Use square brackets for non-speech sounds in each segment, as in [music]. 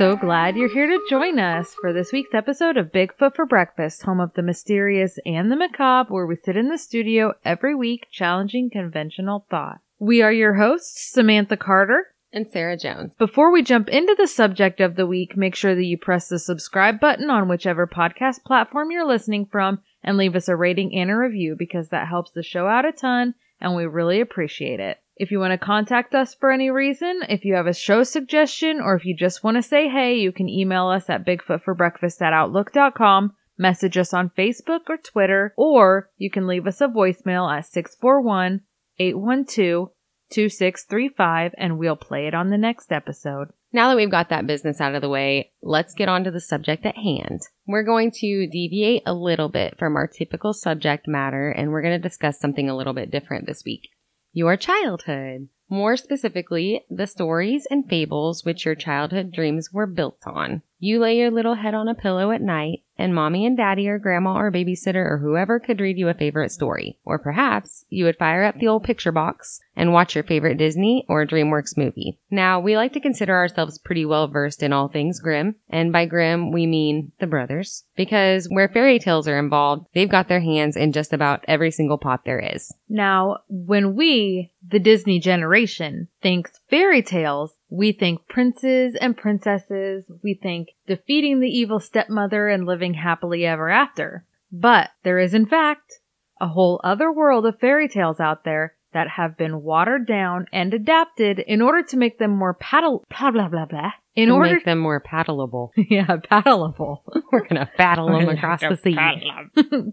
so glad you're here to join us for this week's episode of Bigfoot for Breakfast, home of the mysterious and the macabre, where we sit in the studio every week challenging conventional thought. We are your hosts, Samantha Carter. And Sarah Jones. Before we jump into the subject of the week, make sure that you press the subscribe button on whichever podcast platform you're listening from and leave us a rating and a review because that helps the show out a ton and we really appreciate it. If you want to contact us for any reason, if you have a show suggestion, or if you just want to say hey, you can email us at bigfootforbreakfast at outlook.com, message us on Facebook or Twitter, or you can leave us a voicemail at 641 812 2635 and we'll play it on the next episode. Now that we've got that business out of the way, let's get on to the subject at hand. We're going to deviate a little bit from our typical subject matter and we're going to discuss something a little bit different this week. Your childhood. More specifically, the stories and fables which your childhood dreams were built on. You lay your little head on a pillow at night, and mommy and daddy or grandma or babysitter or whoever could read you a favorite story. Or perhaps you would fire up the old picture box and watch your favorite Disney or DreamWorks movie. Now, we like to consider ourselves pretty well versed in all things Grimm, and by Grimm we mean the brothers, because where fairy tales are involved, they've got their hands in just about every single pot there is. Now, when we, the Disney generation, thinks fairy tales, we think princes and princesses. We think defeating the evil stepmother and living happily ever after. But there is in fact a whole other world of fairy tales out there that have been watered down and adapted in order to make them more paddle blah blah blah blah. In order To order make them more paddleable. [laughs] yeah, paddleable. [laughs] We're gonna battle them [laughs] across the sea.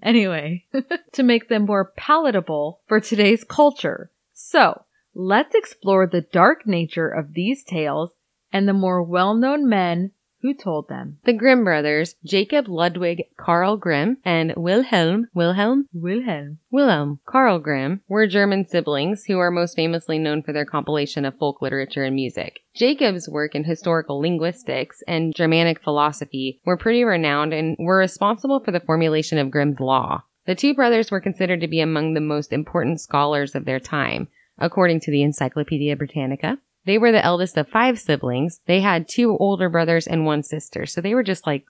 anyway, to make them more palatable for today's culture. So, let's explore the dark nature of these tales and the more well-known men who told them. The Grimm brothers, Jacob Ludwig Karl Grimm and Wilhelm Wilhelm Wilhelm. Wilhelm Karl Grimm were German siblings who are most famously known for their compilation of folk literature and music. Jacob's work in historical linguistics and Germanic philosophy were pretty renowned and were responsible for the formulation of Grimm's law. The two brothers were considered to be among the most important scholars of their time, according to the Encyclopedia Britannica. They were the eldest of five siblings. They had two older brothers and one sister, so they were just like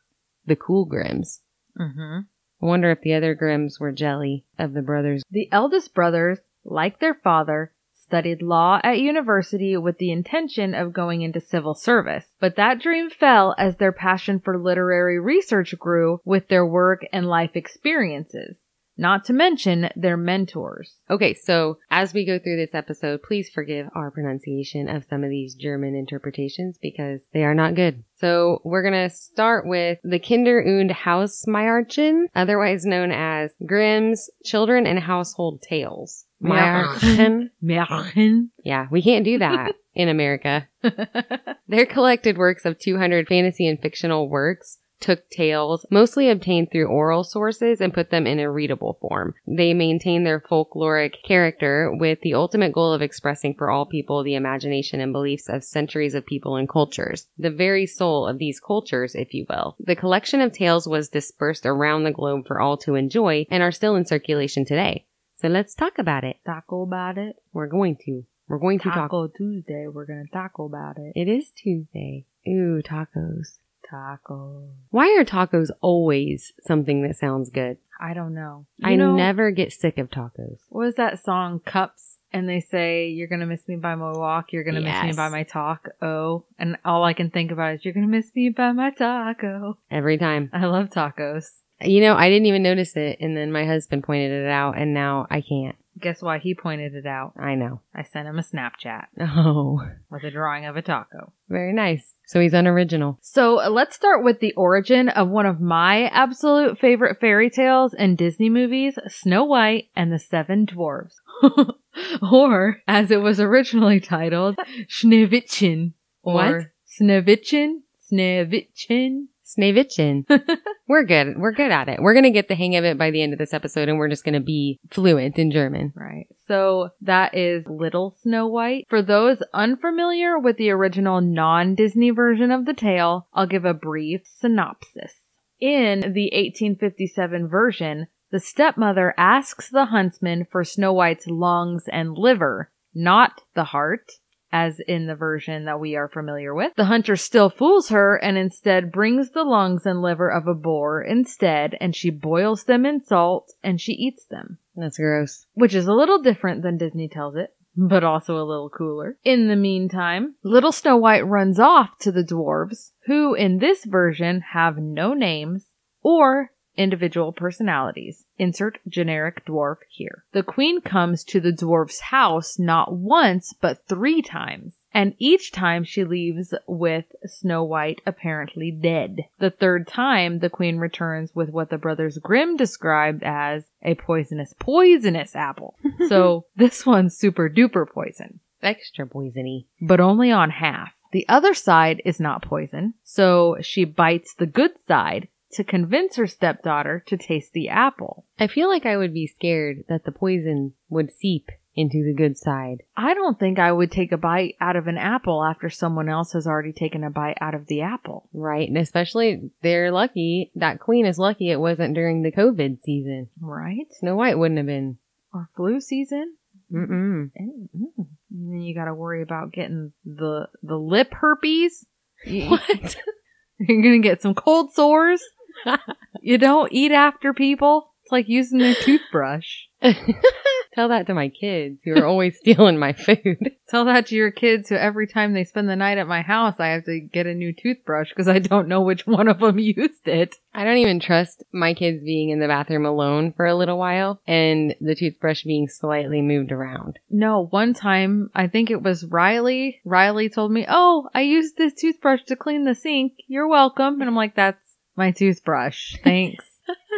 the cool Grimms. Mm-hmm. I wonder if the other Grimms were jelly of the brothers. The eldest brothers, like their father, studied law at university with the intention of going into civil service. But that dream fell as their passion for literary research grew with their work and life experiences. Not to mention their mentors. Okay, so as we go through this episode, please forgive our pronunciation of some of these German interpretations because they are not good. So we're gonna start with the Kinder und Hausmärchen, otherwise known as Grimm's Children and Household Tales. Märchen. Märchen. Yeah, we can't do that [laughs] in America. Their collected works of 200 fantasy and fictional works took tales, mostly obtained through oral sources, and put them in a readable form. They maintain their folkloric character with the ultimate goal of expressing for all people the imagination and beliefs of centuries of people and cultures. The very soul of these cultures, if you will. The collection of tales was dispersed around the globe for all to enjoy and are still in circulation today. So let's talk about it. Taco about it. We're going to. We're going to talk. Taco Tuesday. We're gonna taco about it. It is Tuesday. Ooh, tacos. Taco. Why are tacos always something that sounds good? I don't know. You I know, never get sick of tacos. What is that song? Cups. And they say, you're gonna miss me by my walk, you're gonna miss me by my talk. Oh. And all I can think about is, you're gonna miss me by my taco. Every time. I love tacos. You know, I didn't even notice it, and then my husband pointed it out, and now I can't. Guess why he pointed it out? I know. I sent him a Snapchat [laughs] Oh, with a drawing of a taco. very nice. So he's unoriginal. So uh, let's start with the origin of one of my absolute favorite fairy tales and Disney movies, Snow White and the Seven Dwarfs. [laughs] or, as it was originally titled, [laughs] Schneewittchen. Or What? Sneewittchen? Sneewittchen? Sneewittchen. [laughs] We're good. We're good at it. We're going to get the hang of it by the end of this episode and we're just going to be fluent in German. Right. So that is Little Snow White. For those unfamiliar with the original non Disney version of the tale, I'll give a brief synopsis. In the 1857 version, the stepmother asks the huntsman for Snow White's lungs and liver, not the heart, as in the version that we are familiar with. The hunter still fools her and instead brings the lungs and liver of a boar instead, and she boils them in salt and she eats them, That's gross. which is a little different than Disney tells it. But also a little cooler. In the meantime, little Snow White runs off to the dwarves, who in this version have no names or individual personalities. Insert generic dwarf here. The queen comes to the dwarf's house not once, but three times. And each time she leaves with Snow White apparently dead. The third time, the queen returns with what the brothers Grimm described as a poisonous, poisonous apple. [laughs] so this one's super duper poison Extra poisony. but only on half. The other side is not poison, so she bites the good side to convince her stepdaughter to taste the apple. I feel like I would be scared that the poison would seep into the good side. I don't think I would take a bite out of an apple after someone else has already taken a bite out of the apple. Right. And especially they're lucky. That queen is lucky it wasn't during the COVID season. Right? Snow White wouldn't have been. Or flu season. Mm-mm. And, mm. And then you gotta worry about getting the, the lip herpes. [laughs] What? [laughs] You're gonna get some cold sores. You don't eat after people. It's like using their toothbrush. [laughs] Tell that to my kids who are always stealing my food. Tell that to your kids who every time they spend the night at my house, I have to get a new toothbrush because I don't know which one of them used it. I don't even trust my kids being in the bathroom alone for a little while and the toothbrush being slightly moved around. No, one time, I think it was Riley. Riley told me, Oh, I used this toothbrush to clean the sink. You're welcome. And I'm like, That's my toothbrush. [laughs] Thanks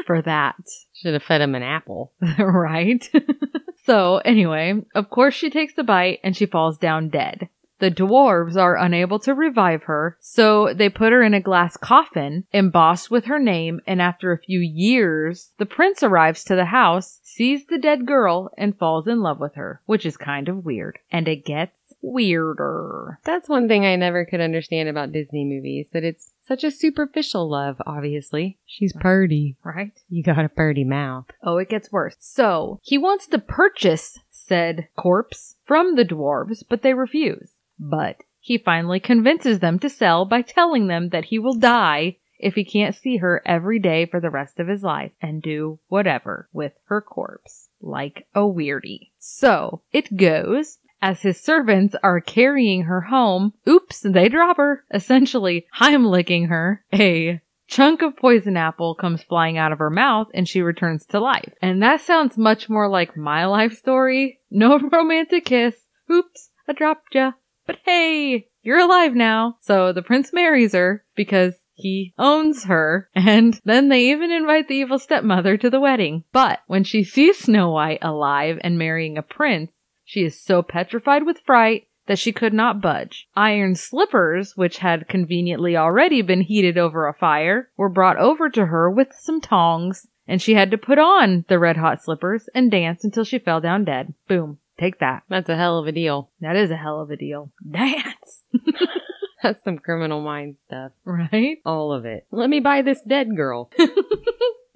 for that. Should have fed him an apple. [laughs] right? [laughs] so, anyway, of course, she takes a bite and she falls down dead. The dwarves are unable to revive her, so they put her in a glass coffin embossed with her name, and after a few years, the prince arrives to the house, sees the dead girl, and falls in love with her, which is kind of weird. And it gets weirder. That's one thing I never could understand about Disney movies, that it's such a superficial love, obviously. She's purty. Right? You got a purty mouth. Oh, it gets worse. So, he wants to purchase said corpse from the dwarves, but they refuse. But he finally convinces them to sell by telling them that he will die if he can't see her every day for the rest of his life and do whatever with her corpse, like a weirdie. So, it goes. As his servants are carrying her home, oops, they drop her. Essentially, Heimlicking her. A chunk of poison apple comes flying out of her mouth and she returns to life. And that sounds much more like my life story. No [laughs] romantic kiss. Oops, I dropped ya. But hey, you're alive now. So the prince marries her because he owns her, and then they even invite the evil stepmother to the wedding. But when she sees Snow White alive and marrying a prince, she is so petrified with fright that she could not budge. Iron slippers, which had conveniently already been heated over a fire, were brought over to her with some tongs, and she had to put on the red hot slippers and dance until she fell down dead. Boom. Take that. That's a hell of a deal. That is a hell of a deal. Dance! [laughs] That's some criminal mind stuff. Right? All of it. Let me buy this dead girl. [laughs]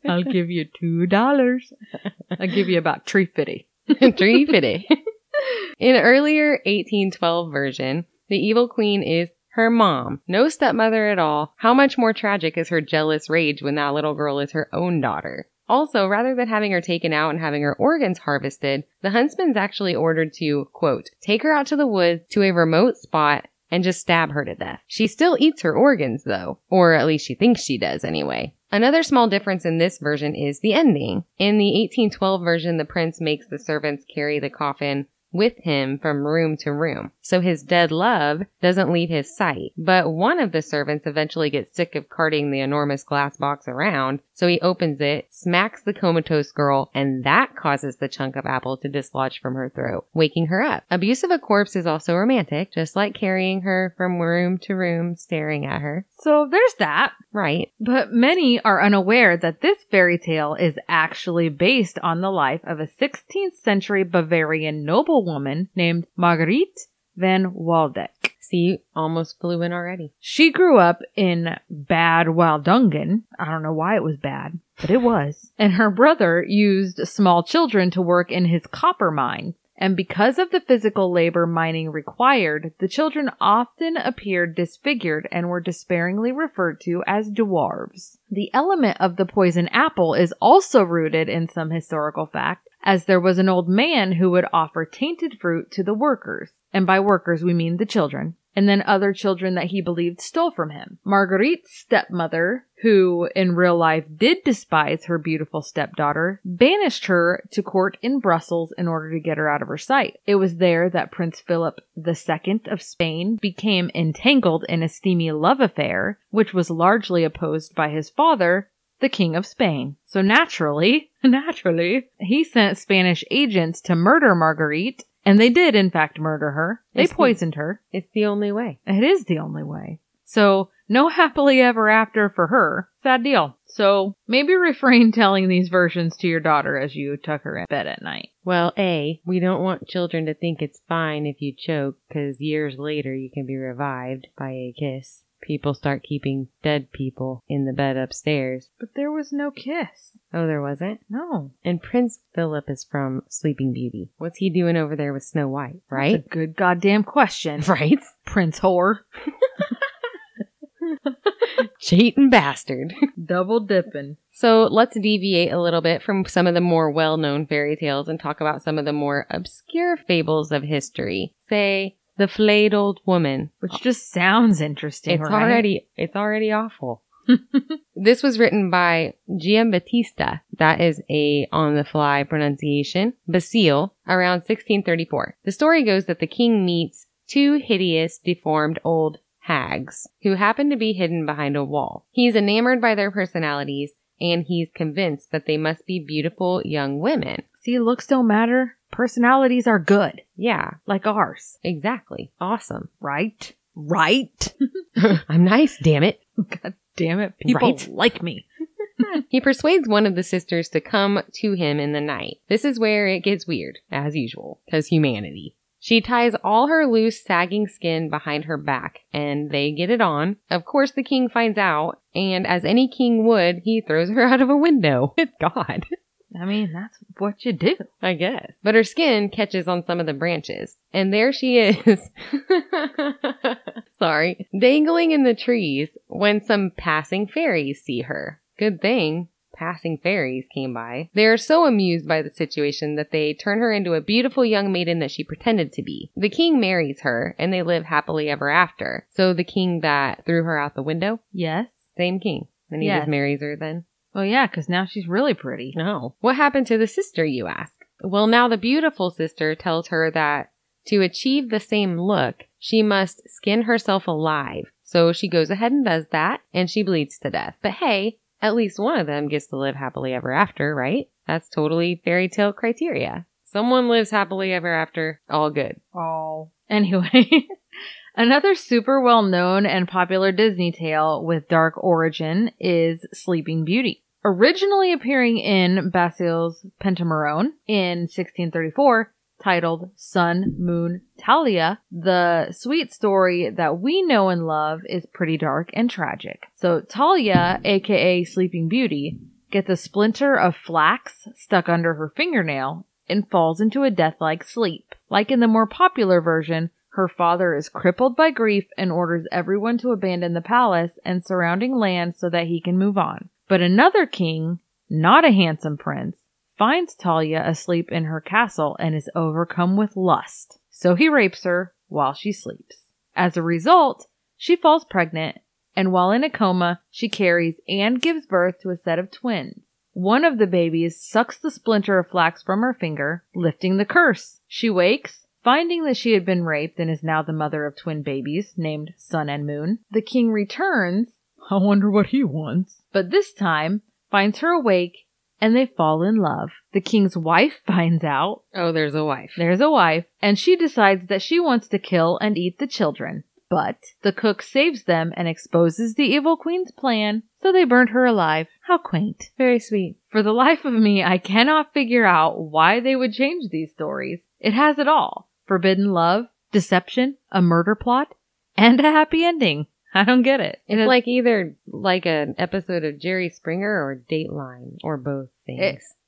[laughs] I'll give you two dollars. I'll give you about three fifty. Three fifty. In earlier 1812 version, the evil queen is her mom, no stepmother at all. How much more tragic is her jealous rage when that little girl is her own daughter? Also, rather than having her taken out and having her organs harvested, the huntsman's actually ordered to, quote, take her out to the woods to a remote spot and just stab her to death. She still eats her organs though, or at least she thinks she does anyway. Another small difference in this version is the ending. In the 1812 version, the prince makes the servants carry the coffin with him from room to room. So his dead love doesn't leave his sight. But one of the servants eventually gets sick of carting the enormous glass box around, so he opens it, smacks the comatose girl, and that causes the chunk of apple to dislodge from her throat, waking her up. Abuse of a corpse is also romantic, just like carrying her from room to room, staring at her. So there's that. Right. But many are unaware that this fairy tale is actually based on the life of a 16th century Bavarian noblewoman named Marguerite van Waldeck. See, almost flew in already. She grew up in Bad Waldungen. I don't know why it was bad, but it was. [laughs] And her brother used small children to work in his copper mine. And because of the physical labor mining required, the children often appeared disfigured and were despairingly referred to as dwarves. The element of the poison apple is also rooted in some historical fact, as there was an old man who would offer tainted fruit to the workers. And by workers, we mean the children. And then other children that he believed stole from him. Marguerite's stepmother, who in real life did despise her beautiful stepdaughter, banished her to court in Brussels in order to get her out of her sight. It was there that Prince Philip II of Spain became entangled in a steamy love affair, which was largely opposed by his father, the King of Spain. So naturally, [laughs] naturally, he sent Spanish agents to murder Marguerite, and they did in fact murder her. They It's the- poisoned her. It's the only way. It is the only way. So, no [laughs] happily ever after for her. Sad deal. So, maybe refrain [laughs] telling these versions to your daughter as you tuck her in bed at night. Well, A, we don't want children to think it's fine if you choke, because years later you can be revived by a kiss. People start keeping dead people in the bed upstairs. But there was no kiss. Oh, there wasn't? No. And Prince Philip is from Sleeping Beauty. What's he doing over there with Snow White, right? That's a good goddamn question. [laughs] Right? Prince whore. [laughs] Cheating bastard. [laughs] Double dipping. So let's deviate a little bit from some of the more well known fairy tales and talk about some of the more obscure fables of history. Say, the flayed old woman. Which just sounds interesting. It's right? already it's already awful. [laughs] this was written by Giambattista. That is a on the fly pronunciation. Basile around 1634. The story goes that the king meets two hideous, deformed old hags who happen to be hidden behind a wall. He's enamored by their personalities and he's convinced that they must be beautiful young women. See, looks don't matter. Personalities are good. Yeah, Like ours. exactly. Awesome. Right? Right? [laughs] I'm nice, damn it. God damn it. People Right? like me. [laughs] He persuades one of the sisters to come to him in the night. This is where it gets weird, as usual, because humanity. She ties all her loose, sagging skin behind her back, and they get it on. Of course, the king finds out, and as any king would, he throws her [laughs] out of a window. Good God. I mean, that's what you do. I guess. But her skin catches on some of the branches. And there she is. [laughs] Sorry. Dangling in the trees when some passing fairies see her. Good thing. Passing fairies came by. They are so amused by the situation that they turn her into a beautiful young maiden that she pretended to be. The king marries her and they live happily ever after. So the king that threw her out the window, Yes. same king. And he Yes. just marries her then. Well, yeah, because now she's really pretty. No. What happened to the sister, you ask? Well, now the beautiful sister tells her that to achieve the same look, she must skin herself alive. So she goes ahead and does that, and she bleeds to death. But hey, at least one of them gets to live happily ever after, right? That's totally fairy tale criteria. Someone lives happily ever after, all good. All. Anyway, [laughs] another super well known and popular Disney tale with dark origin is Sleeping Beauty. Originally appearing in Basile's Pentamerone in 1634, titled Sun, Moon, Talia, the sweet story that we know and love is pretty dark and tragic. So Talia, aka Sleeping Beauty, gets a splinter of flax stuck under her fingernail and falls into a death-like sleep. Like in the more popular version, her father is crippled by grief and orders everyone to abandon the palace and surrounding land so that he can move on. But another king, not a handsome prince, finds Talia asleep in her castle and is overcome with lust. So he rapes her while she sleeps. As a result, she falls pregnant, and while in a coma, she carries and gives birth to a set of twins. One of the babies sucks the splinter of flax from her finger, lifting the curse. She wakes, Finding that she had been raped and is now the mother of twin babies named Sun and Moon, the king returns. I wonder what he wants. But this time finds her awake and they fall in love. The king's wife [laughs] finds out. Oh, there's a wife. There's a wife, and she decides that she wants to kill and eat the children. But the cook saves them and exposes the evil queen's plan, so they burned her alive. How quaint. Very sweet. For the life of me, I cannot figure out why they would change these stories. It has it all forbidden love, deception, a murder plot, and a happy ending. [laughs] I don't get it. It's It- like either like an episode of Jerry Springer or Dateline or both things.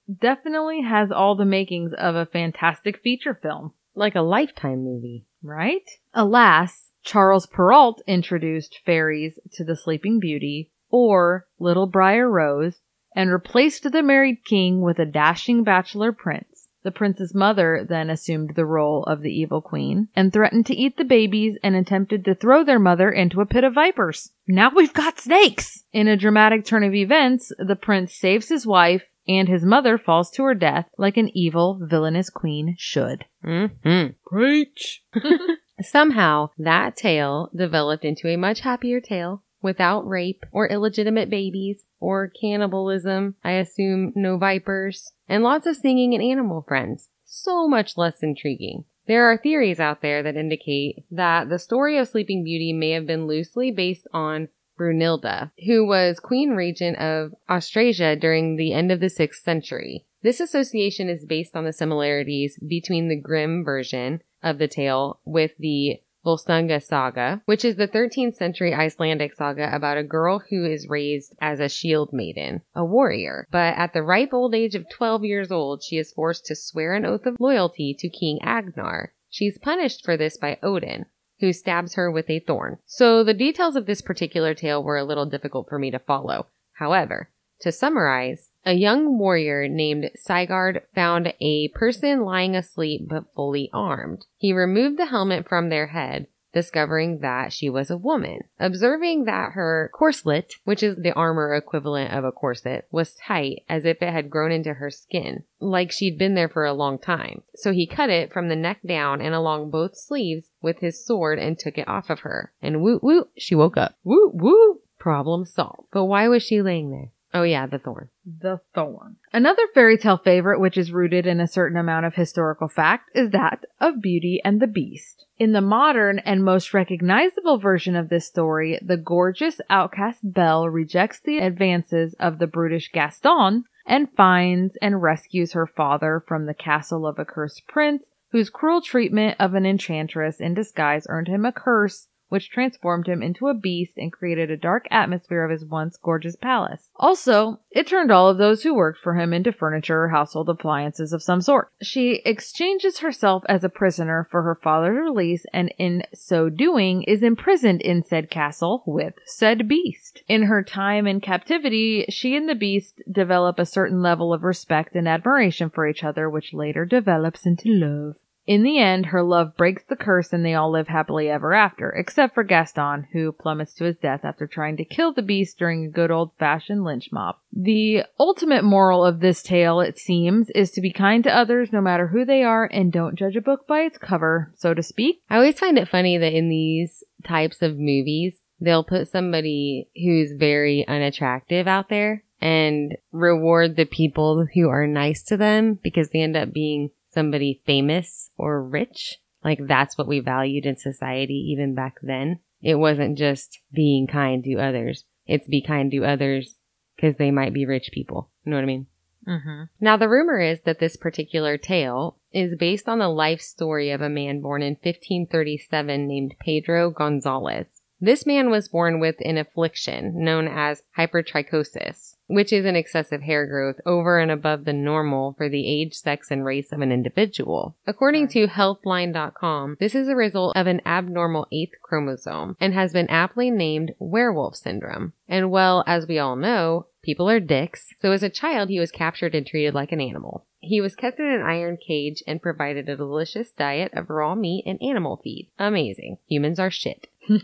It- definitely has all the makings of a fantastic feature film, like a lifetime movie. right? Alas, Charles Perrault introduced fairies to the Sleeping Beauty or Little Briar Rose and replaced the married king with a dashing bachelor prince. The prince's mother then assumed the role of the evil queen and threatened to eat the babies and attempted to throw their mother into a pit of vipers. Now we've got snakes! In a dramatic turn of events, the prince saves his wife and his mother falls to her death like an evil, villainous queen should. Mm-hmm. Preach! [laughs] Somehow, that tale developed into a much happier tale without rape or illegitimate babies or cannibalism. I assume no vipers and lots of singing and animal friends. So much less intriguing. There are theories out there that indicate that the story of Sleeping Beauty may have been loosely based on Brunhilda, who was queen regent of Austrasia during the end of the 6th century. This association is based on the similarities between the Grimm version of the tale with the Volsunga saga, which is the 13th century Icelandic saga about a girl who is raised as a shield maiden, a warrior. But at the ripe old age of 12 years old, she is forced to swear an oath of loyalty to King Agnar. She's punished for this by Odin, who stabs her with a thorn. So the details of this particular tale were a little difficult for me to follow. However, to summarize, a young warrior named Sigurd found a person lying asleep but fully armed. He removed the helmet from their head, discovering that she was a woman. Observing that her corselet, which is the armor equivalent of a corset, was tight as if it had grown into her skin, like she'd been there for a long time. So he cut it from the neck down and along both sleeves with his sword and took it off of her. And woot woot, she woke up. Woo woo! Problem solved. But why was she laying there? Oh yeah, the thorn. The Thorn. Another fairy tale favorite, which is rooted in a certain amount of historical fact, is that of Beauty and the Beast. In the modern and most recognizable version of this story, the gorgeous outcast Belle rejects the advances of the brutish Gaston and finds and rescues her father from the castle of a cursed prince whose cruel treatment of an enchantress in disguise earned him a curse which transformed him into a beast and created a dark atmosphere of his once gorgeous palace. Also, it turned all of those who worked for him into furniture or household appliances of some sort. She exchanges herself as a prisoner for her father's release and in so doing is imprisoned in said castle with said beast. In her time in captivity, she and the beast develop a certain level of respect and admiration for each other which later develops into love. In the end, her love breaks the curse and they all live happily ever after, except for Gaston, who plummets to his death after trying to kill the beast during a good old fashioned lynch mob. The ultimate moral of this tale, it seems, is to be kind to others no matter who they are and don't judge a book by its cover, so to speak. I always find it funny that in these types of movies, they'll put somebody who's very unattractive out there and reward the people who are nice to them because they end up being somebody famous or rich. Like that's what we valued in society even back then. It wasn't just being kind to others. It's be kind to others because they might be rich people. You know what I mean? Mm-hmm. Now, the rumor is that this particular tale is based on the life story of a man born in 1537 named Pedro Gonzalez. This man was born with an affliction known as hypertrichosis, which is an excessive hair growth over and above the normal for the age, sex, and race of an individual. According to healthline.com, this is a result of an abnormal eighth chromosome and has been aptly named werewolf syndrome. And well, as we all know, people are dicks, so as a child he was captured and treated like an animal. He was kept in an iron cage and provided a delicious diet of raw meat and animal feed. Amazing. Humans are shit. [laughs]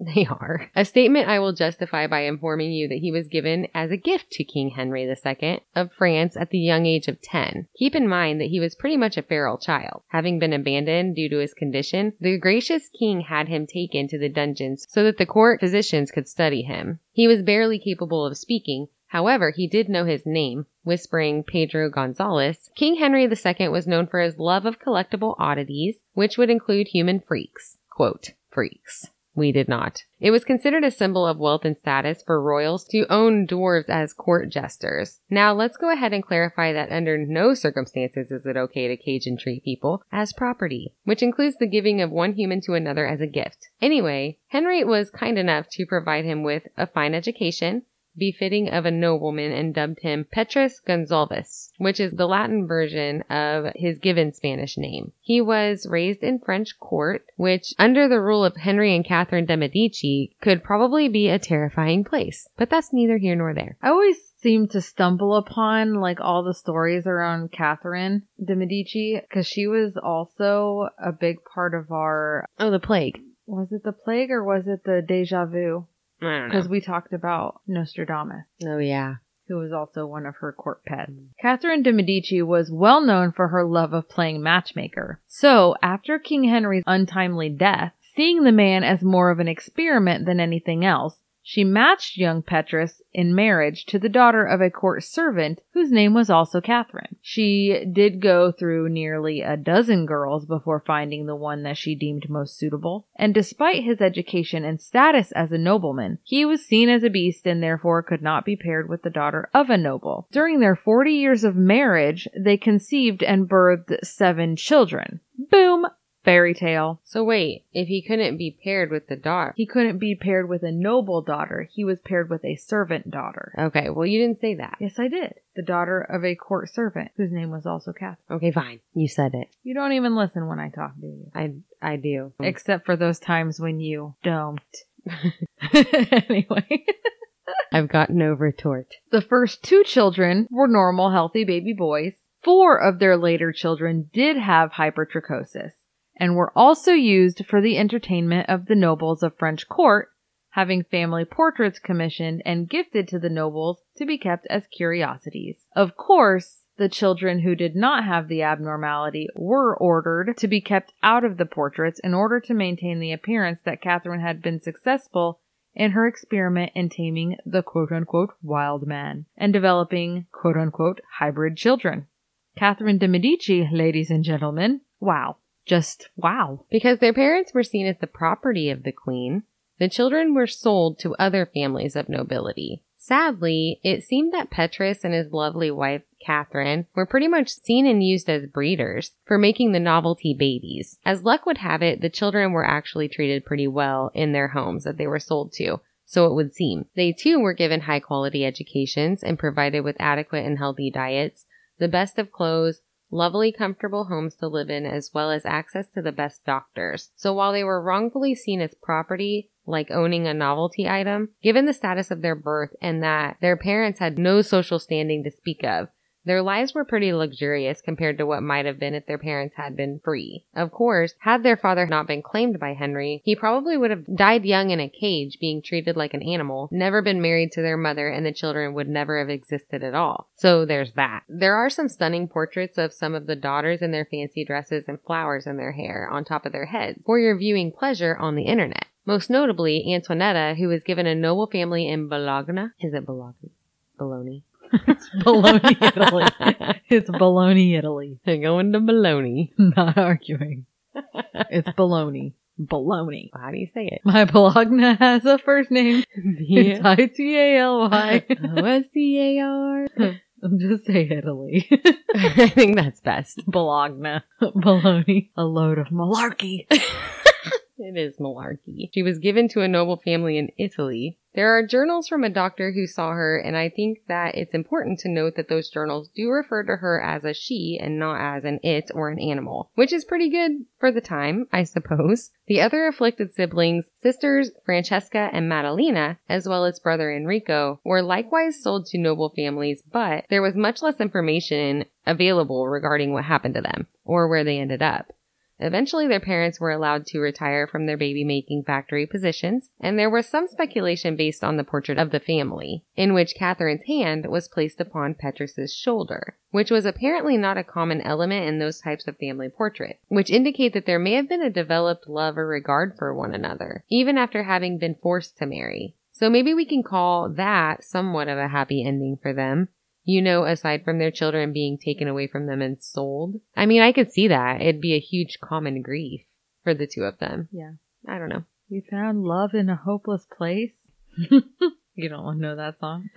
They are. A statement I will justify by informing you that he was given as a gift to King Henry II of France at the young age of 10. Keep in mind that he was pretty much a feral child. Having been abandoned due to his condition, the gracious king had him taken to the dungeons so that the court physicians could study him. He was barely capable of speaking, However, he did know his name, whispering Pedro Gonzalez. King Henry II was known for his love of collectible oddities, which would include human freaks. Quote, freaks. We did not. It was considered a symbol of wealth and status for royals to own dwarves as court jesters. Now let's go ahead and clarify that under no circumstances is it okay to cage and treat people as property, which includes the giving of one human to another as a gift. Anyway, Henry was kind enough to provide him with a fine education, befitting of a nobleman and dubbed him Petrus Gonzalez, which is the Latin version of his given Spanish name. He was raised in French court, which under the rule of Henry and Catherine de Medici could probably be a terrifying place, but that's neither here nor there. I always seem to stumble upon like all the stories around Catherine de Medici because she was also a big part of our. Oh, the plague. Was it the plague or was it the deja vu? I don't know. Because we talked about Nostradamus. Oh, yeah. who was also one of her court pets. Catherine de Medici was well known for her love of playing matchmaker. So, after King Henry's untimely death, seeing the man as more of an experiment than anything else, she matched young Petrus in marriage to the daughter of a court servant whose name was also Catherine. She did go through nearly a dozen girls before finding the one that she deemed most suitable, and despite his education and status as a nobleman, he was seen as a beast and therefore could not be paired with the daughter of a noble. During their 40 years of marriage, they conceived and birthed seven children. Boom! Fairy tale. So wait, if he couldn't be paired with the daughter. He couldn't be paired with a noble daughter. He was paired with a servant daughter. Okay, well, you didn't say that. Yes, I did. The daughter of a court servant whose name was also Catherine. Okay, fine. You said it. You don't even listen when I talk, do you? I, I do. Except for those times when you don't. [laughs] [laughs] anyway. [laughs] I've got no retort. The first two children were normal, healthy baby boys. Four of their later children did have hypertrichosis and were also used for the entertainment of the nobles of French court, having family portraits commissioned and gifted to the nobles to be kept as curiosities. Of course, the children who did not have the abnormality were ordered to be kept out of the portraits in order to maintain the appearance that Catherine had been successful in her experiment in taming the quote unquote wild man and developing quote unquote hybrid children. Catherine de Medici, ladies and gentlemen, wow. Just wow. Because their parents were seen as the property of the queen, the children were sold to other families of nobility. Sadly, it seemed that Petrus and his lovely wife, Catherine, were pretty much seen and used as breeders for making the novelty babies. As luck would have it, the children were actually treated pretty well in their homes that they were sold to. So it would seem. They too were given high quality educations and provided with adequate and healthy diets, the best of clothes, lovely, comfortable homes to live in, as well as access to the best doctors. So while they were wrongfully seen as property, like owning a novelty item, given the status of their birth and that their parents had no social standing to speak of, their lives were pretty luxurious compared to what might have been if their parents had been free. Of course, had their father not been claimed by Henry, he probably would have died young in a cage, being treated like an animal, never been married to their mother, and the children would never have existed at all. So there's that. There are some stunning portraits of some of the daughters in their fancy dresses and flowers in their hair on top of their heads for your viewing pleasure on the internet. Most notably, Antonietta, who was given a noble family in Bologna. Is it Bologna? Bologna. It's Bologna, Italy. [laughs] It's Bologna, Italy. They're going to Bologna. [laughs] Not arguing. It's Bologna. Bologna. How do you say it? My Bologna [laughs] has a first name. It's Yeah. I-T-A-L-Y. O-S-C-A-R. Just say Italy. I think that's best. Bologna. Bologna. A load of malarkey. It is malarkey. She was given to a noble family in Italy. There are journals from a doctor who saw her, and I think that it's important to note that those journals do refer to her as a she and not as an it or an animal, which is pretty good for the time, I suppose. The other afflicted siblings, sisters Francesca and Madalena, as well as brother Enrico, were likewise sold to noble families, but there was much less information available regarding what happened to them or where they ended up. Eventually, their parents were allowed to retire from their baby making factory positions, and there was some speculation based on the portrait of the family, in which Catherine's hand was placed upon Petrus's shoulder, which was apparently not a common element in those types of family portraits, which indicate that there may have been a developed love or regard for one another, even after having been forced to marry. So maybe we can call that somewhat of a happy ending for them you know, aside from their children being taken away from them and sold. I mean, I could see that. It'd be a huge common grief for the two of them. Yeah. I don't know. We found love in a hopeless place. [laughs] you don't want to know that song?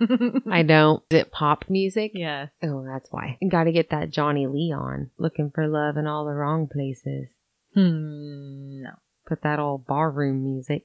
I don't. Is it pop music? yes. Oh, that's why. Got to get that Johnny Lee on. Looking for love in all the wrong places. Hmm. No. Put that old barroom music.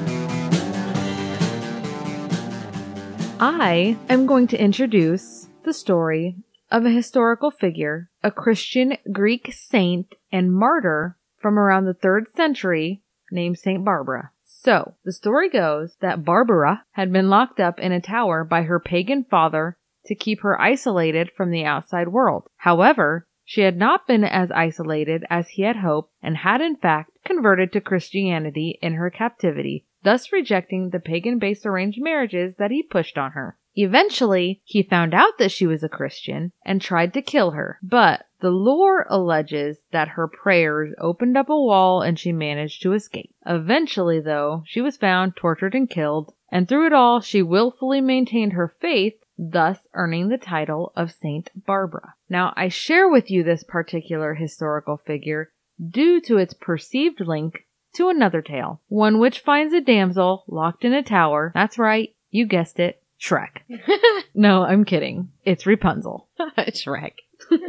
I am going to introduce the story of a historical figure, a Christian Greek saint and martyr from around the third century named Saint Barbara. So, the story goes that Barbara had been locked up in a tower by her pagan father to keep her isolated from the outside world. However, she had not been as isolated as he had hoped and had in fact converted to Christianity in her captivity, thus rejecting the pagan based arranged marriages that he pushed on her. Eventually, he found out that she was a Christian and tried to kill her, but the lore alleges that her prayers opened up a wall and she managed to escape. Eventually, though, she was found, tortured, and killed, and through it all, she willfully maintained her faith, thus earning the title of Saint Barbara. Now, I share with you this particular historical figure due to its perceived link to another tale, one which finds a damsel locked in a tower. That's right, you guessed it, Shrek. [laughs] no, I'm kidding. It's Rapunzel. [laughs] Shrek. [laughs]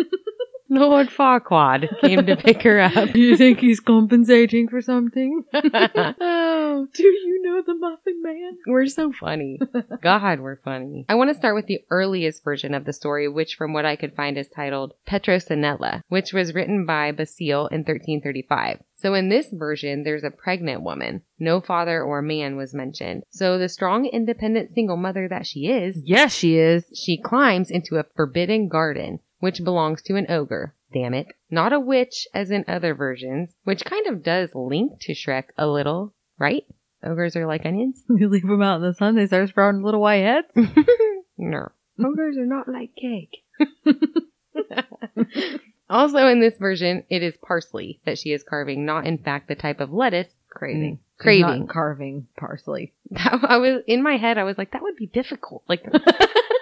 Lord Farquaad came to pick her up. Do you think he's compensating for something? oh, do you know the Muffin Man? We're so funny. God, we're funny. I want to start with the earliest version of the story, which from what I could find is titled Petronella, which was written by Basile in 1335. So in this version, there's a pregnant woman. No father or man was mentioned. So the strong, independent single mother that she is, Yes, she is. she climbs into a forbidden garden, which belongs to an ogre. Damn it. Not a witch as in other versions, which kind of does link to Shrek a little, right? Ogres are like onions? [laughs] You leave them out in the sun, they start sprouting little white heads. [laughs] no. Ogres are not like cake. [laughs] also, in this version, it is parsley that she is carving, not in fact the type of lettuce craving. Mm, she's Craving. not carving parsley. [laughs] I was in my head. I was like, that would be difficult. Like, [laughs]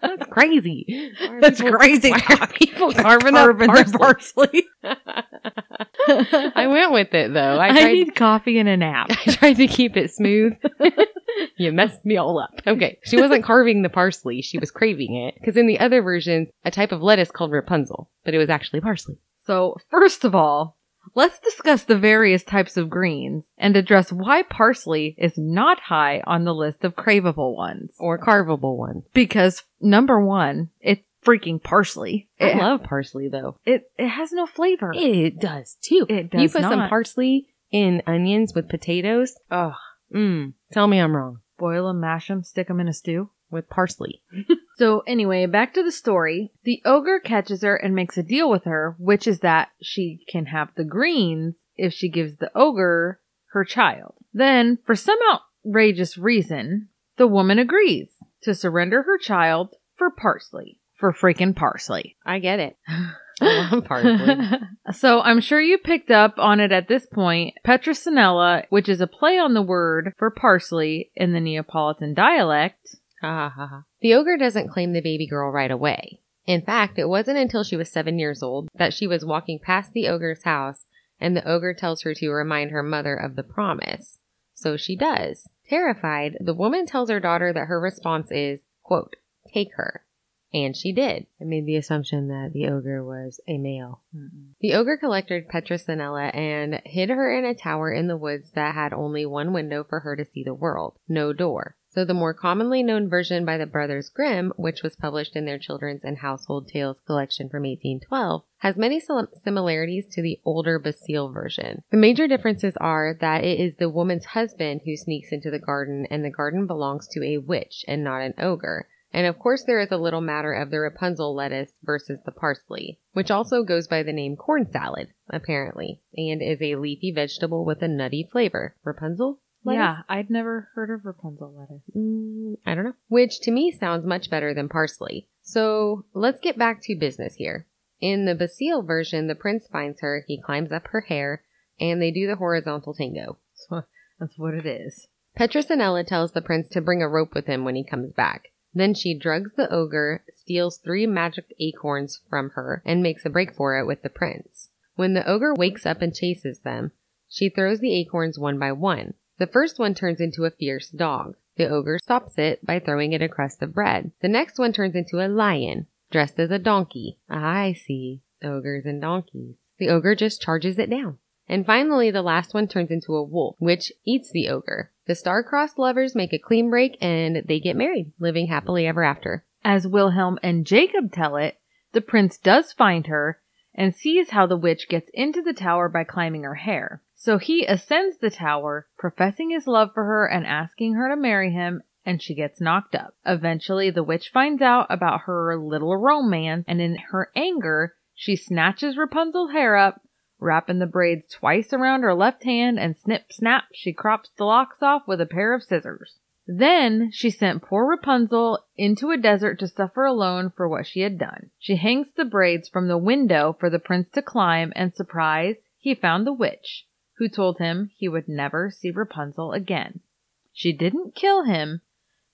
that's crazy. That's people- crazy. Why are [laughs] people carving up Carving the parsley? parsley. I went with it though. I I, tried. need coffee and a nap. I tried to keep it smooth. [laughs] you messed me all up. Okay. She wasn't carving the parsley. She was craving it. Because in the other versions, a type of lettuce called Rapunzel, but it was actually parsley. So, first of all, let's discuss the various types of greens and address why parsley is not high on the list of craveable ones. Or carvable ones. Because number one, it's freaking parsley. I It, love parsley though. it. It has no flavor. It does too. It does you put some parsley in onions with potatoes. Ugh. Mmm. Tell me I'm wrong. Boil them, mash them, stick them in a stew. With parsley. [laughs] So anyway, back to the story. The ogre catches her and makes a deal with her, which is that she can have the greens if she gives the ogre her child. Then, for some outrageous reason, the woman agrees to surrender her child for parsley. For freaking parsley. I get it. [laughs] I love parsley. [laughs] so I'm sure you picked up on it at this point. Petronella, which is a play on the word for parsley in the Neapolitan dialect, Ha ha ha ha. The ogre doesn't claim the baby girl right away. In fact, it wasn't until she was seven years old that she was walking past the ogre's house and the ogre tells her to remind her mother of the promise. So she does. Terrified, the woman tells her daughter that her response is, quote, take her. And she did. I made the assumption that the ogre was a male. The ogre collected Petronella and hid her in a tower in the woods that had only one window for her to see the world, no door. So the more commonly known version by the Brothers Grimm, which was published in their Children's and Household Tales collection from 1812, has many similarities to the older Basile version. The major differences are that it is the woman's husband who sneaks into the garden and the garden belongs to a witch and not an ogre. And of course, there is a little matter of the Rapunzel lettuce versus the parsley, which also goes by the name corn salad, apparently, and is a leafy vegetable with a nutty flavor. Rapunzel? Lettuce? Yeah, I'd never heard of Rapunzel lettuce. Mm, I don't know. Which to me sounds much better than parsley. So let's get back to business here. In the Basile version, the prince finds her, he climbs up her hair, and they do the horizontal tango. So [laughs] that's what it is. Petronella tells the prince to bring a rope with him when he comes back. Then she drugs the ogre, steals three magic acorns from her, and makes a break for it with the prince. When the ogre wakes up and chases them, she throws the acorns one by one. The first one turns into a fierce dog. The ogre stops it by throwing it a crust of bread. The next one turns into a lion, dressed as a donkey. Ah, I see. Ogres and donkeys. The ogre just charges it down. And finally, the last one turns into a wolf, which eats the ogre. The star-crossed lovers make a clean break and they get married, living happily ever after. As Wilhelm and Jacob tell it, the prince does find her and sees how the witch gets into the tower by climbing her hair. So he ascends the tower, professing his love for her and asking her to marry him, and she gets knocked up. Eventually, the witch finds out about her little romance, and in her anger, she snatches Rapunzel's hair up, wrapping the braids twice around her left hand, and snip snap, she crops the locks off with a pair of scissors. Then she sent poor Rapunzel into a desert to suffer alone for what she had done. She hangs the braids from the window for the prince to climb, and surprise, he found the witch, who told him he would never see Rapunzel again. She didn't kill him,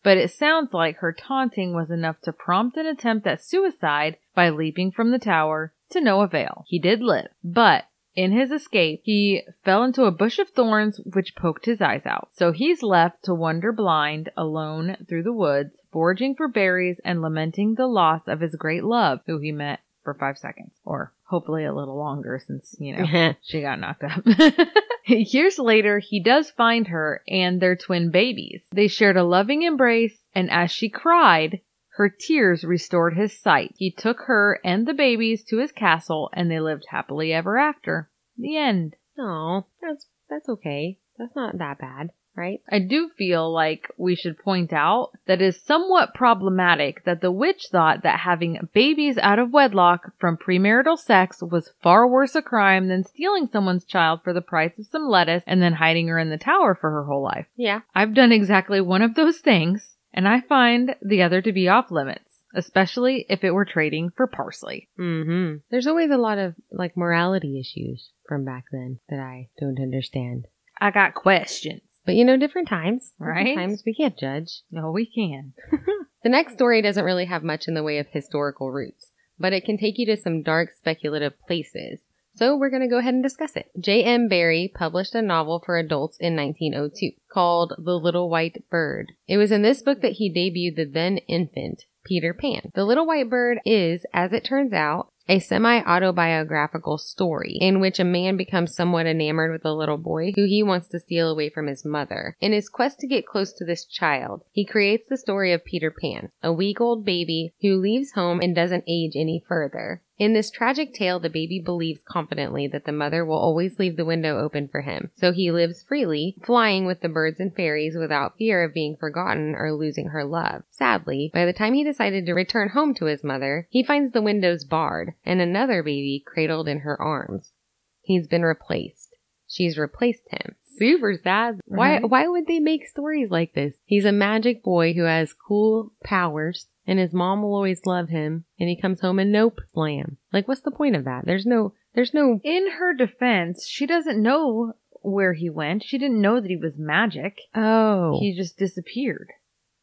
but it sounds like her taunting was enough to prompt an attempt at suicide by leaping from the tower to no avail. He did live, but in his escape, he fell into a bush of thorns which poked his eyes out. So he's left to wander blind, alone through the woods, foraging for berries and lamenting the loss of his great love, who he met for five seconds. Or hopefully a little longer since, you know, [laughs] she got knocked up. [laughs] Years later, he does find her and their twin babies. They shared a loving embrace, and as she cried, her tears restored his sight. He took her and the babies to his castle, and they lived happily ever after. The end. Oh, that's that's okay. That's not that bad, right? I do feel like we should point out that it is somewhat problematic that the witch thought that having babies out of wedlock from premarital sex was far worse a crime than stealing someone's child for the price of some lettuce and then hiding her in the tower for her whole life. Yeah. I've done exactly one of those things, and I find the other to be off limits, especially if it were trading for parsley. Mm-hmm. There's always a lot of like morality issues from back then that I don't understand. I got questions. But you know, different times. Different Right? times we can't judge. No, we can. [laughs] The next story doesn't really have much in the way of historical roots, but it can take you to some dark speculative places. So we're going to go ahead and discuss it. J.M. Barrie published a novel for adults in 1902 called The Little White Bird. It was in this book that he debuted the then infant Peter Pan. The Little White Bird is, as it turns out, a semi-autobiographical story in which a man becomes somewhat enamored with a little boy who he wants to steal away from his mother. In his quest to get close to this child, he creates the story of Peter Pan, a week-old baby who leaves home and doesn't age any further. In this tragic tale, the baby believes confidently that the mother will always leave the window open for him, so he lives freely, flying with the birds and fairies without fear of being forgotten or losing her love. Sadly, by the time he decided to return home to his mother, he finds the windows barred and another baby cradled in her arms. He's been replaced. She's replaced him. Super sad. Why why would they make stories like this? He's a magic boy who has cool powers and his mom will always love him and he comes home and nope slam. Like what's the point of that? There's no there's no In her defense, she doesn't know where he went. She didn't know that he was magic. Oh He just disappeared.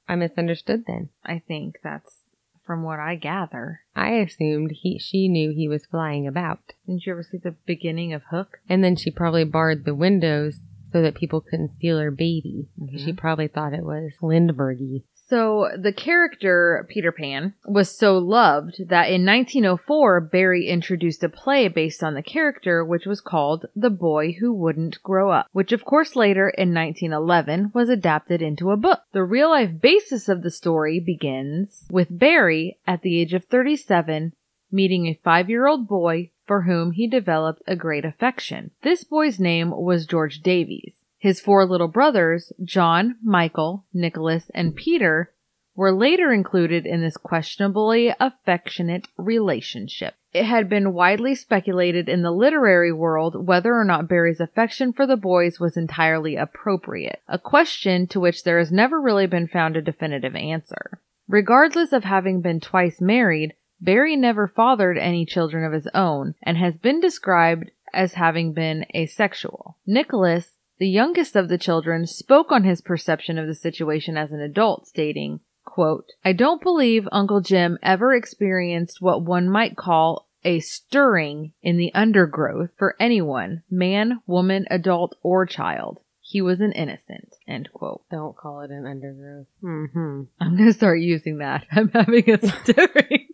I misunderstood then. I think that's from what I gather. I assumed he she knew he was flying about. Didn't you ever see the beginning of Hook? And then she probably barred the windows so that people couldn't steal her baby. Mm-hmm. She probably thought it was Lindberghy. So the character Peter Pan was so loved that in 1904 Barrie introduced a play based on the character which was called The Boy Who Wouldn't Grow Up, which of course later in 1911 was adapted into a book. The real life basis of the story begins with Barrie at the age of 37 meeting a 5-year-old boy for whom he developed a great affection. This boy's name was George Davies. His four little brothers, John, Michael, Nicholas, and Peter, were later included in this questionably affectionate relationship. It had been widely speculated in the literary world whether or not Barrie's affection for the boys was entirely appropriate, a question to which there has never really been found a definitive answer. Regardless of having been twice married, Barrie never fathered any children of his own and has been described as having been asexual. Nicholas the youngest of the children spoke on his perception of the situation as an adult, stating, quote, I don't believe Uncle Jim ever experienced what one might call a stirring in the undergrowth for anyone, man, woman, adult, or child. He was an innocent. End quote. Don't call it an undergrowth. Mm-hmm. I'm gonna start using that. [laughs] I'm having a stirring.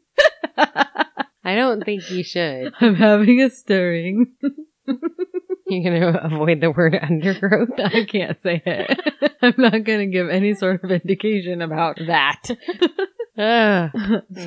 [laughs] I don't think you should. [laughs] I'm having a stirring. [laughs] You're going to avoid the word undergrowth. I can't say it. [laughs] I'm not gonna give any sort of indication about that. Ugh. [laughs] Ah.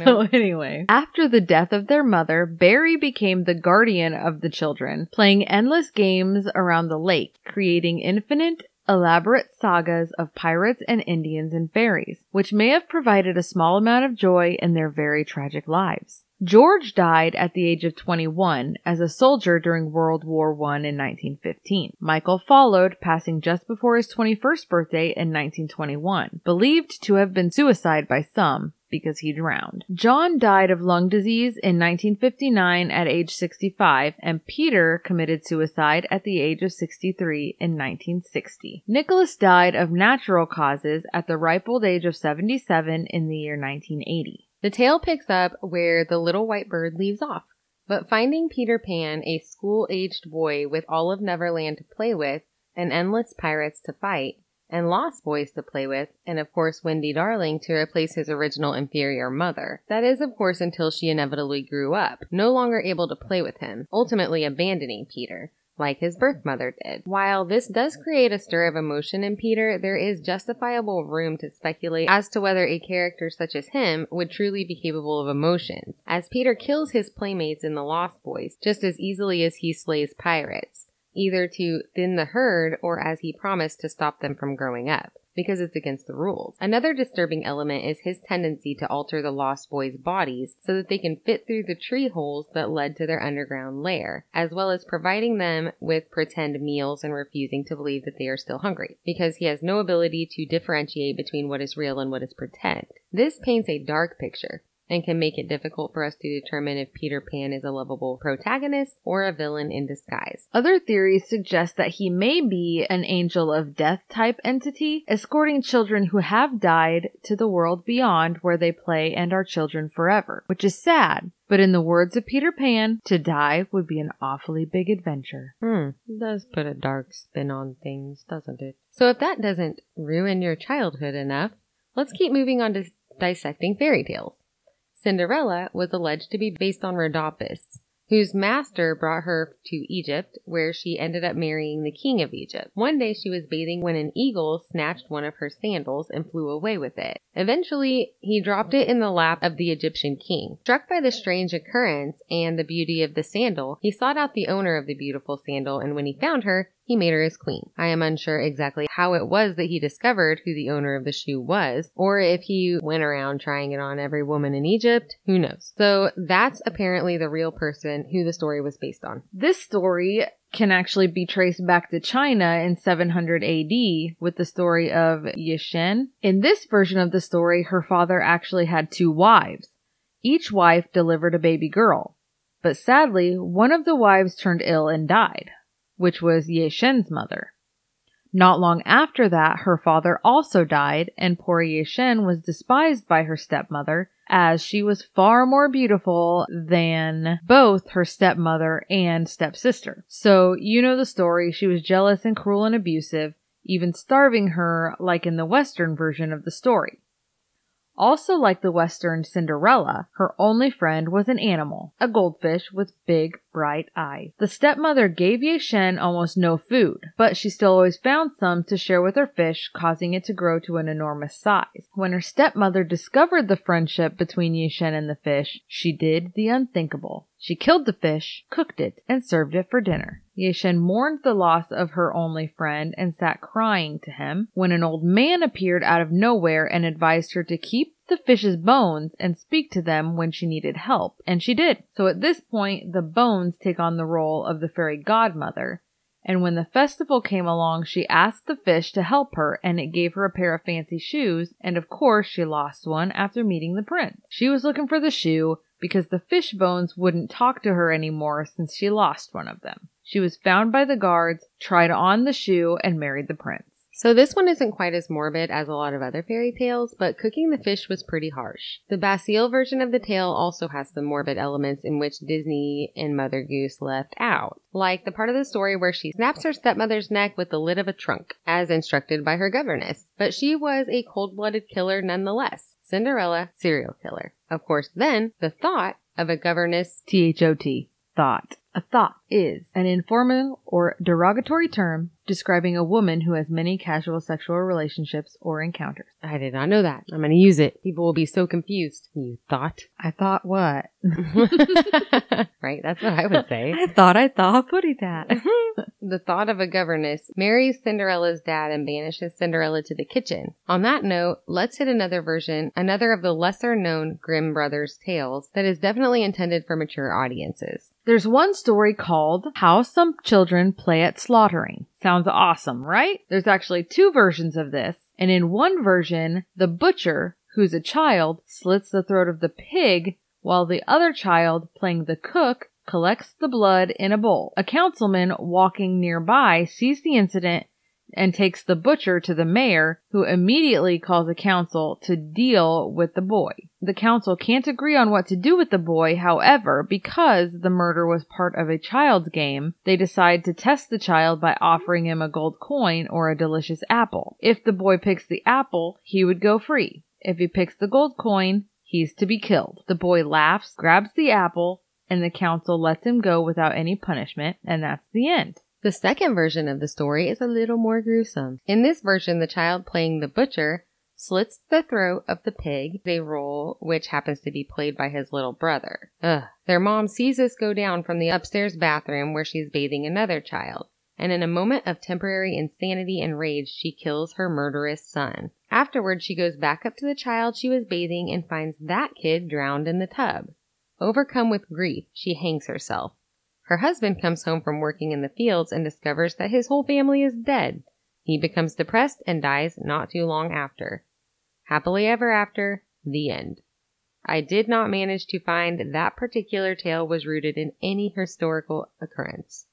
So anyway, after the death of their mother, Barrie became the guardian of the children, playing endless games around the lake, creating infinite elaborate sagas of pirates and Indians and fairies, which may have provided a small amount of joy in their very tragic lives. George died at the age of 21 as a soldier during World War I in 1915. Michael followed, passing just before his 21st birthday in 1921, believed to have been suicide by some, because he drowned. John died of lung disease in 1959 at age 65, and Peter committed suicide at the age of 63 in 1960. Nicholas died of natural causes at the ripe old age of 77 in the year 1980. The tale picks up where the little white bird leaves off. But finding Peter Pan, a school aged boy with all of Neverland to play with, and endless pirates to fight, and lost boys to play with, and of course Wendy Darling to replace his original inferior mother. That is, of course, until she inevitably grew up, no longer able to play with him, ultimately abandoning Peter. Like his birth mother did. While this does create a stir of emotion in Peter, there is justifiable room to speculate as to whether a character such as him would truly be capable of emotions, as Peter kills his playmates in The Lost Boys just as easily as he slays pirates either to thin the herd or as he promised to stop them from growing up because it's against the rules. Another disturbing element is his tendency to alter the Lost Boys' bodies so that they can fit through the tree holes that led to their underground lair, as well as providing them with pretend meals and refusing to believe that they are still hungry, because he has no ability to differentiate between what is real and what is pretend. This paints a dark picture and can make it difficult for us to determine if Peter Pan is a lovable protagonist or a villain in disguise. Other theories suggest that he may be an angel of death type entity, escorting children who have died to the world beyond where they play and are children forever, which is sad. But in the words of Peter Pan, to die would be an awfully big adventure. Hmm, it does put a dark spin on things, doesn't it? So if that doesn't ruin your childhood enough, let's keep moving on to dissecting fairy tales. Cinderella was alleged to be based on Rhodopis, whose master brought her to Egypt, where she ended up marrying the king of Egypt. One day she was bathing when an eagle snatched one of her sandals and flew away with it. Eventually, he dropped it in the lap of the Egyptian king. Struck by the strange occurrence and the beauty of the sandal, he sought out the owner of the beautiful sandal, and when he found her, he made her his queen. I am unsure exactly how it was that he discovered who the owner of the shoe was, or if he went around trying it on every woman in Egypt. Who knows? So that's apparently the real person who the story was based on. This story can actually be traced back to China in 700 AD with the story of Ye Shen. In this version of the story, her father actually had two wives. Each wife delivered a baby girl. But sadly, one of the wives turned ill and died, which was Ye Shen's mother. Not long after that, her father also died, and poor Ye Shen was despised by her stepmother as she was far more beautiful than both her stepmother and stepsister. So, you know the story. She was jealous and cruel and abusive, even starving her like in the western version of the story. Also, like the Western Cinderella, her only friend was an animal, a goldfish with big, bright eyes. The stepmother gave Ye Shen almost no food, but she still always found some to share with her fish, causing it to grow to an enormous size. When her stepmother discovered the friendship between Ye Shen and the fish, she did the unthinkable. She killed the fish, cooked it, and served it for dinner. Ye Shen mourned the loss of her only friend and sat crying to him when an old man appeared out of nowhere and advised her to keep the fish's bones and speak to them when she needed help, and she did. So at this point, the bones take on the role of the fairy godmother, and when the festival came along, she asked the fish to help her, and it gave her a pair of fancy shoes, and of course she lost one after meeting the prince. She was looking for the shoe because the fish bones wouldn't talk to her anymore since she lost one of them. She was found by the guards, tried on the shoe, and married the prince. So this one isn't quite as morbid as a lot of other fairy tales, but cooking the fish was pretty harsh. The Basile version of the tale also has some morbid elements in which Disney and Mother Goose left out, like the part of the story where she snaps her stepmother's neck with the lid of a trunk, as instructed by her governess. But she was a cold-blooded killer nonetheless. Cinderella, serial killer. Of course, then the thought of a governess T H O T. Thought. A thought is an informal or derogatory term describing a woman who has many casual sexual relationships or encounters. I did not know that. I'm going to use it. People will be so confused. You thought? [laughs] I thought what? [laughs] right? That's what I would say. [laughs] I thought I thought putty that. the thought of a governess marries Cinderella's dad and banishes Cinderella to the kitchen. On that note, let's hit another version, another of the lesser known Grimm Brothers tales that is definitely intended for mature audiences. There's one story called How Some Children Play at Slaughtering. Sounds awesome, right? There's actually two versions of this, and in one version, the butcher, who's a child, slits the throat of the pig, while the other child, playing the cook, collects the blood in a bowl. A councilman walking nearby sees the incident and takes the butcher to the mayor, who immediately calls a council to deal with the boy. The council can't agree on what to do with the boy, however, because the murder was part of a child's game, they decide to test the child by offering him a gold coin or a delicious apple. If the boy picks the apple, he would go free. If he picks the gold coin, he's to be killed. The boy laughs, grabs the apple, and the council lets him go without any punishment, and that's the end. The second version of the story is a little more gruesome. In this version, the child playing the butcher slits the throat of the pig, a role which happens to be played by his little brother. Ugh. Their mom sees this go down from the upstairs bathroom where she's bathing another child, and in a moment of temporary insanity and rage, she kills her murderous son. Afterward, she goes back up to the child she was bathing and finds that kid drowned in the tub. Overcome with grief, she hangs herself. Her husband comes home from working in the fields and discovers that his whole family is dead. He becomes depressed and dies not too long after. Happily ever after, the end. I did not manage to find that particular tale was rooted in any historical occurrence,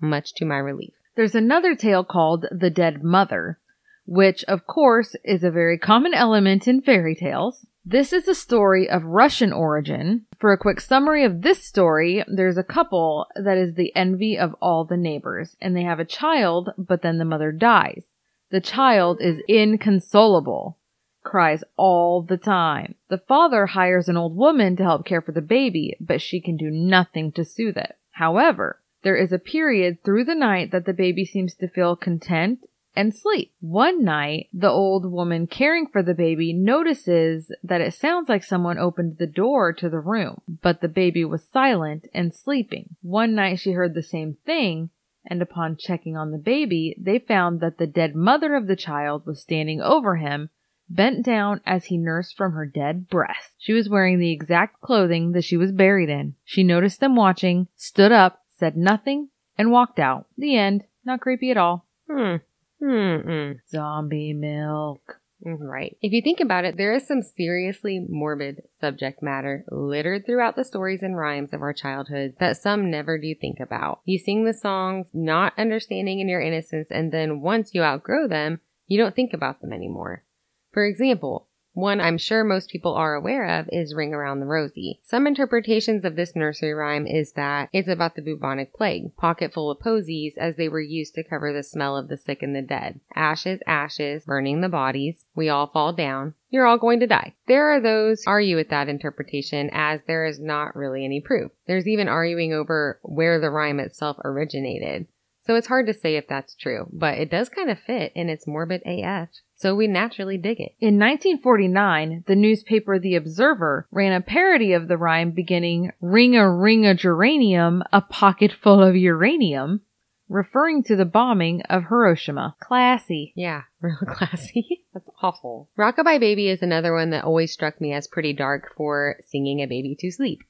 much to my relief. There's another tale called The Dead Mother, which of course is a very common element in fairy tales. This is a story of Russian origin. For a quick summary of this story, there's a couple that is the envy of all the neighbors, and they have a child, but then the mother dies. The child is inconsolable, cries all the time. The father hires an old woman to help care for the baby, but she can do nothing to soothe it. However, there is a period through the night that the baby seems to feel content and sleep. One night, the old woman caring for the baby notices that it sounds like someone opened the door to the room, but the baby was silent and sleeping. One night she heard the same thing, and upon checking on the baby, they found that the dead mother of the child was standing over him, bent down as he nursed from her dead breast. She was wearing the exact clothing that she was buried in. She noticed them watching, stood up, said nothing, and walked out. The end. Not creepy at all. Hmm. Hmm. Zombie milk. Right. If you think about it, there is some seriously morbid subject matter littered throughout the stories and rhymes of our childhood that some never do think about. You sing the songs not understanding in your innocence, and then once you outgrow them, you don't think about them anymore. For example, One I'm sure most people are aware of is Ring Around the Rosie. Some interpretations of this nursery rhyme is that it's about the bubonic plague, pocket full of posies as they were used to cover the smell of the sick and the dead. Ashes, ashes, burning the bodies, we all fall down. You're all going to die. There are those argue with that interpretation as there is not really any proof. There's even arguing over where the rhyme itself originated. So it's hard to say if that's true, but it does kind of fit and it's morbid AF. So we naturally dig it. In 1949, the newspaper The Observer ran a parody of the rhyme beginning, Ring a ring a geranium, a pocket full of uranium, referring to the bombing of Hiroshima. Classy. Yeah, [laughs] real classy. That's awful. Rockabye Baby is another one that always struck me as pretty dark for singing a baby to sleep.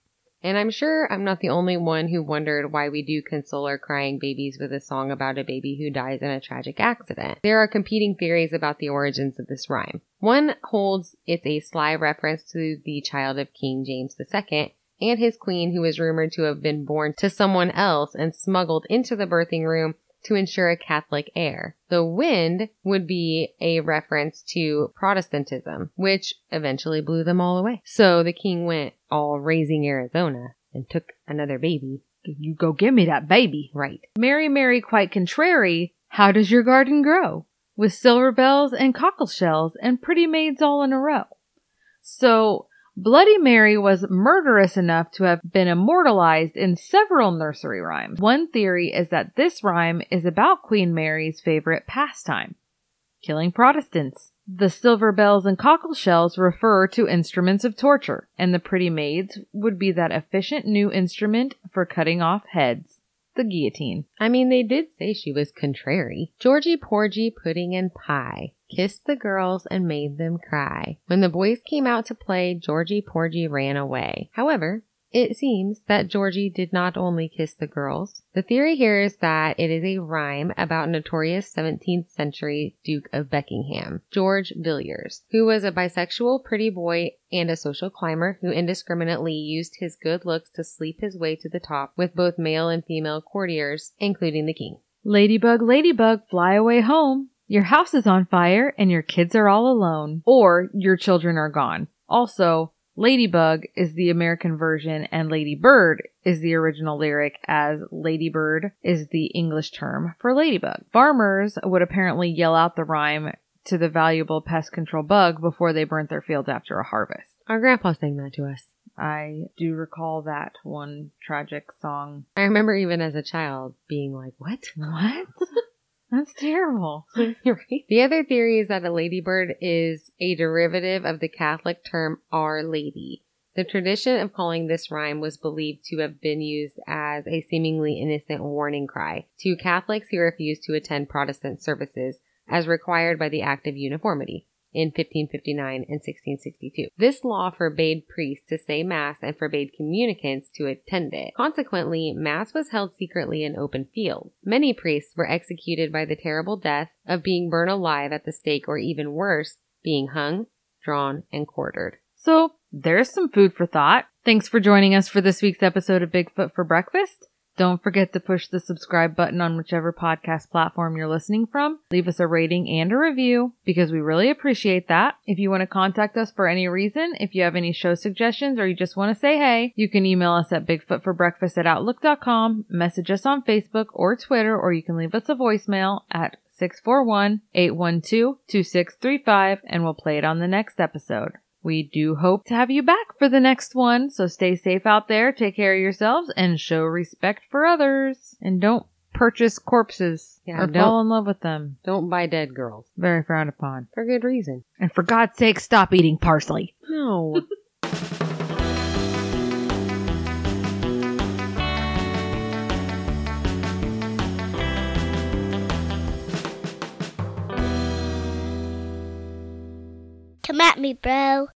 And I'm sure I'm not the only one who wondered why we do console our crying babies with a song about a baby who dies in a tragic accident. There are competing theories about the origins of this rhyme. One holds it's a sly reference to the child of King James II and his queen who is rumored to have been born to someone else and smuggled into the birthing room to ensure a Catholic heir. The wind would be a reference to Protestantism, which eventually blew them all away. So the king went all raising Arizona and took another baby. You go give me that baby. Right. Mary, Mary, quite contrary, how does your garden grow? With silver bells and cockle shells and pretty maids all in a row. So, Bloody Mary was murderous enough to have been immortalized in several nursery rhymes. One theory is that this rhyme is about Queen Mary's favorite pastime, killing Protestants. The silver bells and cockle shells refer to instruments of torture, and the pretty maids would be that efficient new instrument for cutting off heads the guillotine. I mean, they did say she was contrary. Georgie Porgy Pudding and Pie kissed the girls and made them cry. When the boys came out to play, Georgie Porgy ran away. However, it seems that Georgie did not only kiss the girls. The theory here is that it is a rhyme about notorious 17th century Duke of Buckingham, George Villiers, who was a bisexual pretty boy and a social climber who indiscriminately used his good looks to sleep his way to the top with both male and female courtiers, including the king. Ladybug, ladybug, fly away home. Your house is on fire and your kids are all alone. Or your children are gone. Also, Ladybug is the American version and Ladybird is the original lyric as Ladybird is the English term for ladybug. Farmers would apparently yell out the rhyme to the valuable pest control bug before they burnt their fields after a harvest. Our grandpa sang that to us. I do recall that one tragic song. I remember even as a child being like, what? What? [laughs] That's terrible. [laughs] [laughs] right? The other theory is that a ladybird is a derivative of the Catholic term Our Lady. The tradition of calling this rhyme was believed to have been used as a seemingly innocent warning cry to Catholics who refused to attend Protestant services as required by the Act of Uniformity in 1559 and 1662. This law forbade priests to say Mass and forbade communicants to attend it. Consequently, Mass was held secretly in open fields. Many priests were executed by the terrible death of being burned alive at the stake or even worse, being hung, drawn, and quartered. So, there's some food for thought. Thanks for joining us for this week's episode of Bigfoot for Breakfast. Don't forget to push the subscribe button on whichever podcast platform you're listening from. Leave us a rating and a review because we really appreciate that. If you want to contact us for any reason, if you have any show suggestions or you just want to say hey, you can email us at bigfootforbreakfast at outlook.com, message us on Facebook or Twitter, or you can leave us a voicemail at 641-812-2635 and we'll play it on the next episode. We do hope to have you back for the next one, so stay safe out there, take care of yourselves, and show respect for others. And don't purchase corpses Yeah, or don't- fall in love with them. Don't buy dead girls. Very frowned upon. For good reason. And for God's sake, stop eating parsley. No. [laughs] Come at me, bro.